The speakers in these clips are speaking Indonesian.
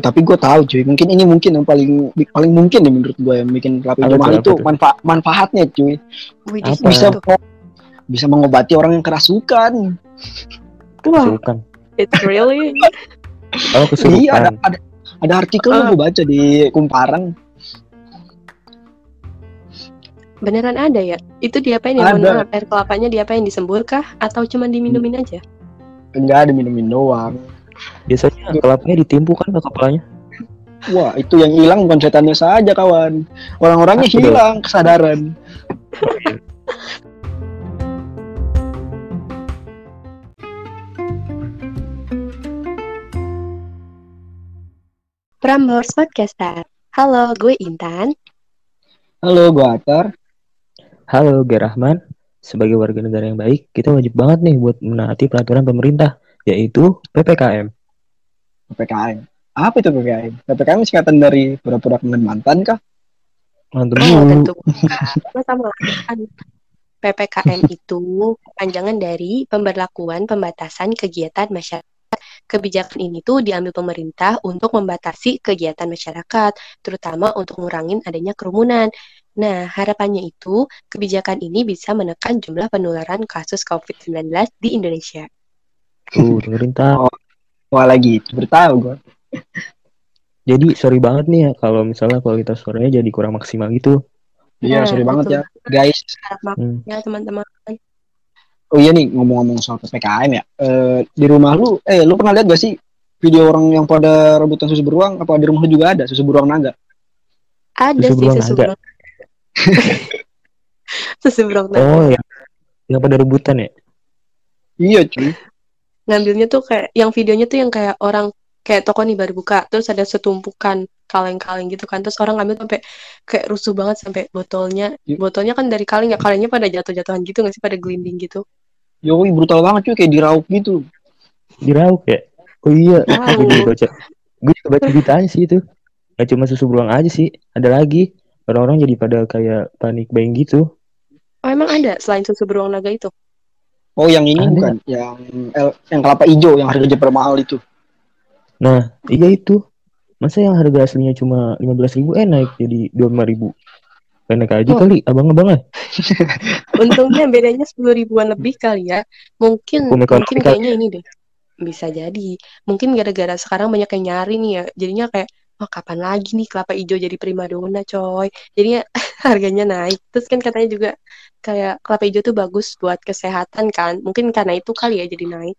tapi gue tahu cuy mungkin ini mungkin yang paling paling mungkin nih menurut gue yang bikin hijau Apa mahal itu apa tuh? manfaat manfaatnya cuy Wih, Apa? bisa bisa. bisa mengobati orang yang kerasukan Kesurupan. it's really. Oh, kesurupan. iya ada ada ada artikel Ah. gue baca di kumparan Beneran ada ya? Itu diapain ya? Ada. maaf, air kelapanya diapain? Disembur kah? Atau cuma diminumin aja? enggak ada minumin doang Biasanya kelapanya ditimpu kan ke kepalanya. wah itu yang hilang bukan setannya saja kawan orang-orangnya hilang kesadaran Prambors Podcaster. Halo, gue Intan. halo gue Atar Halo, Gerahman. Sebagai warga negara yang baik, kita wajib banget nih buat menaati peraturan pemerintah, yaitu PPKM. PPKM apa itu PPKM PPKM singkatan dari pura-pura kangen mantan kah Mantap Oh, dulu. tentu. Sama. PPKM itu panjangan dari pemberlakuan pembatasan kegiatan masyarakat. Kebijakan ini tuh diambil pemerintah untuk membatasi kegiatan masyarakat, terutama untuk ngurangin adanya kerumunan. Nah, harapannya itu kebijakan ini bisa menekan jumlah penularan kasus COVID-19 di Indonesia. Tuh, dengerin tak. wah lagi itu bertahu gue Jadi sorry banget nih ya kalau misalnya kualitas suaranya jadi kurang maksimal gitu. iya Nah, sorry banget ya guys Harap maaf Hmm. ya teman-teman. Oh iya nih ngomong-ngomong soal PPKM ya. Eh, di rumah lu, eh lu pernah lihat gak sih video orang yang pada rebutan susu beruang? Apa di rumah lu juga ada susu beruang naga? Ada Susu sih beruang susu naga. beruang. naga. Oh, yang yang pada rebutan ya? Iya cuy. ngambilnya tuh kayak yang videonya tuh yang kayak orang kayak toko nih baru buka terus ada setumpukan kaleng-kaleng gitu kan terus orang ngambil sampai kayak rusuh banget sampai botolnya Iya. botolnya kan dari kaleng ya kalengnya pada jatuh-jatuhan gitu nggak sih pada gelinding gitu Yoi brutal banget cuy kayak diraup gitu. Dirauk ya? Oh iya, gue juga baca. Gue juga baca beritanya sih itu. Gak cuma susu beruang aja sih, ada lagi. Orang-orang jadi pada kayak panik buying gitu. oh emang ada selain susu beruang naga itu Oh yang ini Ada. bukan yang el- yang kelapa hijau yang harganya mahal itu. Nah, iya itu. Masa yang harga aslinya cuma 15.000 ribu eh naik jadi 25.000 ribu. Naik aja Oh. kali, abang-abang lah. untungnya bedanya sepuluh ribuan lebih kali ya mungkin mungkin kayaknya ini deh bisa jadi mungkin gara-gara sekarang banyak yang nyari nih ya jadinya kayak wah kapan lagi nih kelapa hijau jadi primadona coy jadinya harganya naik terus kan katanya juga kayak kelapa hijau tuh bagus buat kesehatan kan mungkin karena itu kali ya jadi naik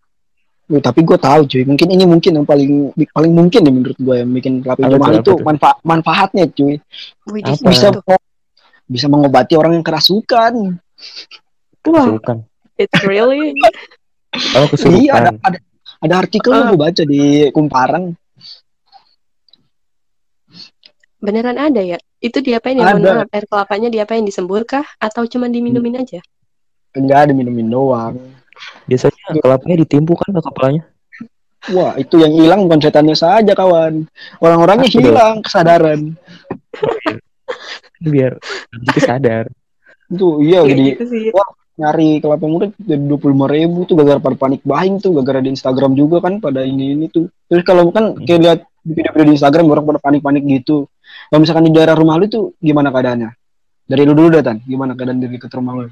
Uh, tapi gue tahu cuy. Mungkin ini mungkin yang paling paling mungkin nih menurut gue yang bikin kelapa hijau mahal itu manfa- manfaatnya cuy. Wih, Apa? Bisa tuh. bisa mengobati orang yang kerasukan. wah Kesurupan. it's really Oh, kesurupan. Iya ada ada ada artikel Ah. gue baca di kumparan. Beneran ada ya itu diapain ya Ada. maaf air kelapanya diapain disembur kah atau cuma diminumin aja Enggak ada minumin doang. Biasanya kelapanya ditimpu kan ke kepalanya. Wah, itu yang hilang bukan setannya saja, kawan. Orang-orangnya hilang kesadaran. Biar nanti sadar. Itu iya Kayak jadi gitu sih nyari kelapa muda jadi dua puluh ribu tuh gara-gara pada panik buying tuh gara-gara di Instagram juga kan pada ini ini tuh. Terus kalau kan kayak lihat di video-video di Instagram orang pada panik-panik gitu. Kalau misalkan di daerah rumah lu tuh gimana keadaannya? Dari lu dulu dah Tan, gimana keadaan di dekat rumah lu?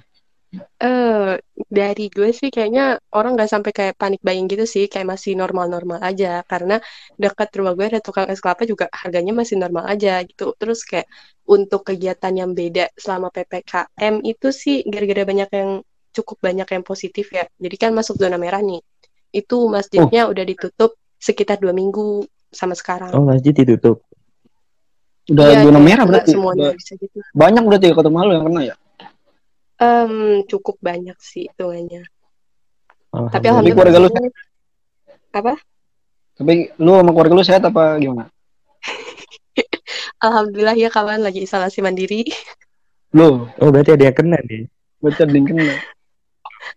Eh, dari gue sih kayaknya orang nggak sampai kayak panik buying gitu sih, kayak masih normal-normal aja. Karena dekat rumah gue ada tukang es kelapa juga harganya masih normal aja gitu. Terus kayak untuk kegiatan yang beda selama PPKM itu sih gara-gara banyak yang cukup banyak yang positif ya. Jadi kan masuk zona merah nih. Itu masjidnya udah ditutup sekitar dua minggu sama sekarang. Oh, masjid ditutup. Udah zona kayak merah berarti. semuanya Udah bisa gitu. banyak berarti ya kota malu yang kena ya. Em, cukup banyak sih hitungannya. Tapi Alhamdulillah. Tapi keluarga lu apa? Tapi lu sama keluarga lu sehat apa gimana? Alhamdulillah ya kawan lagi isolasi mandiri. Lu, Oh, berarti ada yang kena nih. baca link kena.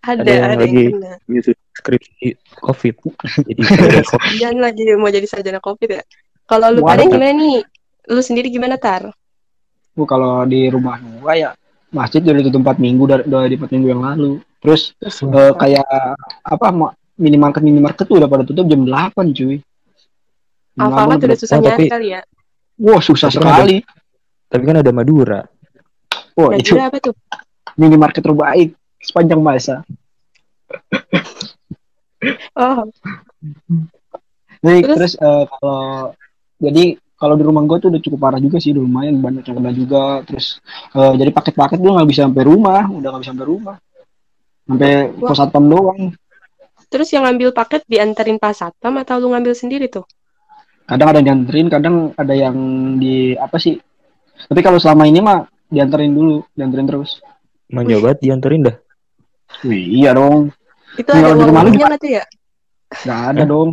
Ada, Ada yang ada yang lagi- kena. Gitu, skripsi COVID. Jadi ada COVID. Jangan lagi mau jadi sarjana COVID ya. Kalau lu pada gimana nih? Lu sendiri gimana Tar? Bu kalau di rumah gua ya masjid udah ditutup 4 minggu dari, dari 4 minggu yang lalu. Terus eh, kayak apa ma- minimarket minimarket tuh udah pada tutup jam 8 cuy. Alfamart 8 udah susah Oh, tapi- kali ya. Wah susah Tapi kan ada- sekali. Tapi kan ada Madura. Wah Nah, itu apa tuh? minimarket terbaik sepanjang masa. Oh, Jadi Terus? terus, eh, kalau jadi kalau di rumah gue tuh udah cukup parah juga sih, udah lumayan banyak yang kena juga. Terus eh, jadi paket-paket gue nggak bisa sampai rumah, udah nggak bisa sampai rumah, sampai pos satpam doang. terus yang ngambil paket dianterin pas satpam atau lu ngambil sendiri tuh? Kadang ada yang dianterin, kadang ada yang di apa sih? Tapi kalau selama ini mah dianterin dulu, dianterin terus. Banget dianterin dah. Wih, iya dong, Itu ada uang rumah lu lebihnya nggak tuh ya? Nggak ada dong.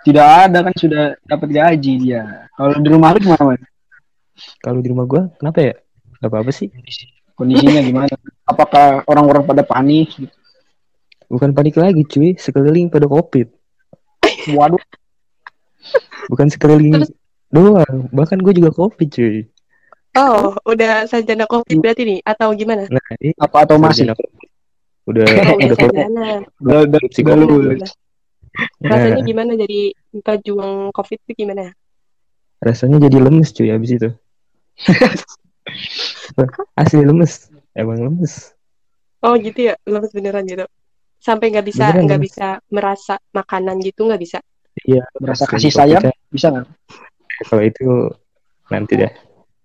Tidak ada kan sudah dapat gaji dia. Kalau di rumah lu gimana? Man? Kalau di rumah gua kenapa ya? Gak apa-apa sih. Kondisinya gimana? Apakah orang-orang pada panik? Bukan panik lagi cuy, sekeliling pada covid. Waduh, Bukan sekeliling Terus- doang, bahkan gue juga covid cuy. Oh, udah sarjana covid berarti nih atau gimana? Nah, ini apa atau masih? sarjana COVID. Udah Oh, udah udah keluar. sarjana. Udah, udah, Skripsi udah gua. lulus. Rasanya Nah, gimana jadi pejuang covid itu gimana? rasanya jadi lemes cuy abis itu. Asli lemes, emang lemes. Oh gitu ya, lemes beneran gitu. Sampai nggak bisa Beneran, nggak bisa merasa makanan gitu nggak bisa. Iya. Berasa pas kasih sayang? Bisa nggak? Kalau itu nanti dah.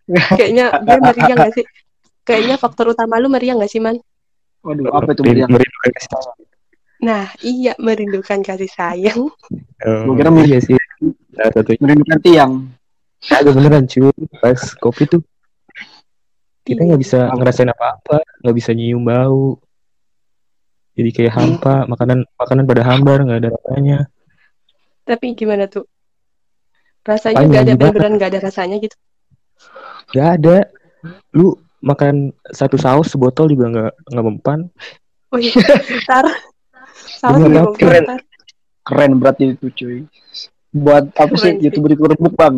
Kayaknya gue meriang nggak sih? Kayaknya faktor utama lu meriang nggak sih man? Waduh, apa itu meriang? merindukan kasih sayang. Nah iya merindukan kasih sayang. Oh, kira mir- iya sih. Salah satu Merindukan tiang. Agak beneran cuy. Pas kopi tuh kita nggak bisa ngerasain apa-apa, nggak bisa nyium bau. Jadi kayak hampa, makanan makanan pada hambar, nggak ada rasanya. Tapi gimana tuh? Rasanya nggak ada beneran nggak ada rasanya gitu. Nggak ada. Lu makan satu saus sebotol juga nggak nggak mempan. Oh iya, saus Bener, gue Bang. mau Keren. Keren berarti itu cuy. Buat apa sih Keren sih. youtuber-youtuber mukbang?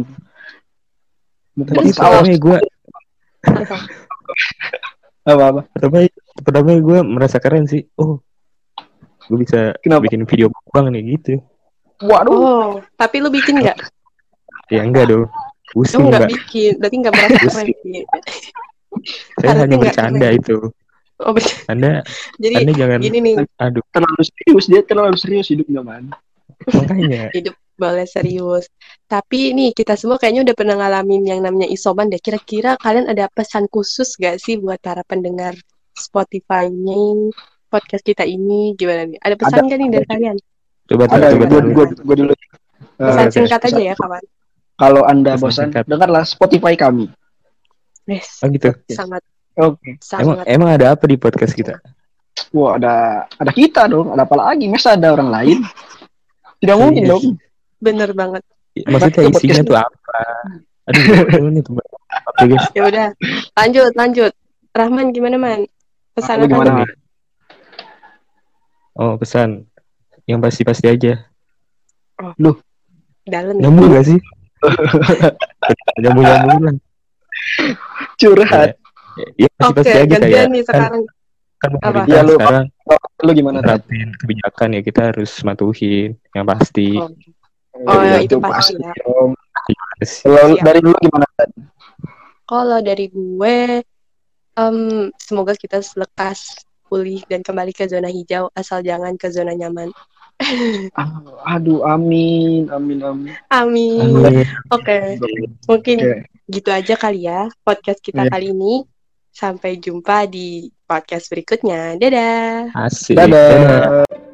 Mukbang Tapi saus gue, apa-apa. pertama pertama gue merasa keren sih. Oh, gue bisa Kenapa? bikin video mukbang nih gitu. Waduh, Oh, tapi lu bikin nggak? Ya enggak dong. Lu Pusing nggak enggak. bikin, berarti nggak merasa keren sih. Saya hanya nggak bercanda keren. itu. Oh, ber- Anda jadi Anda jangan gini nih, aduh terlalu serius dia terlalu serius hidupnya man. makanya. boleh serius. Tapi nih kita semua kayaknya udah pernah ngalamin yang namanya isoman deh. Kira-kira kalian ada pesan khusus gak sih buat para pendengar Spotify-nya podcast kita ini? Gimana nih? Ada pesan Ada, gak nih ada. dari kalian? Coba Ada coba gue dulu. gue gue dulu. Eh, Pesan singkat aja ya kawan. Kalau anda Pesan bosan, singkat. dengarlah Spotify kami. Yes, Oh gitu. sangat Oke. Emang sangat. emang ada apa di podcast kita? Wah ada ada kita dong. Ada apa lagi? Masa ada orang lain? Tidak mungkin Serius. dong. Bener banget. Maksudnya Podcast isinya ini. tuh apa? Aduh, nih tuh. Oke guys. Ya udah, lanjut lanjut. Rahman gimana man? Pesan apa gimana? Man? Oh pesan yang pasti-pasti aja. Dalam ya. Nyambung gak sih? nyambung nyambungan. Curhat. Ya Oke, pasti-pasti aja kayak gantian nih kan, sekarang. kan Apa? pemerintah Iya, lu- sekarang Lu gimana? Tat? nerapin kebijakan ya kita harus matuhin yang pasti. Oh. Oh, Iya, itu pasti ya. Yes. Kalau Siap. dari dulu gimana? Kalau dari gue, em, semoga kita lekas pulih dan kembali ke zona hijau, asal jangan ke zona nyaman. Ah, Aduh, amin, amin, amin. Amin. Amin. Oke, mungkin Oke. gitu aja kali ya podcast kita Iya. kali ini. Sampai jumpa di podcast berikutnya. Dadah. Asik. Dadah.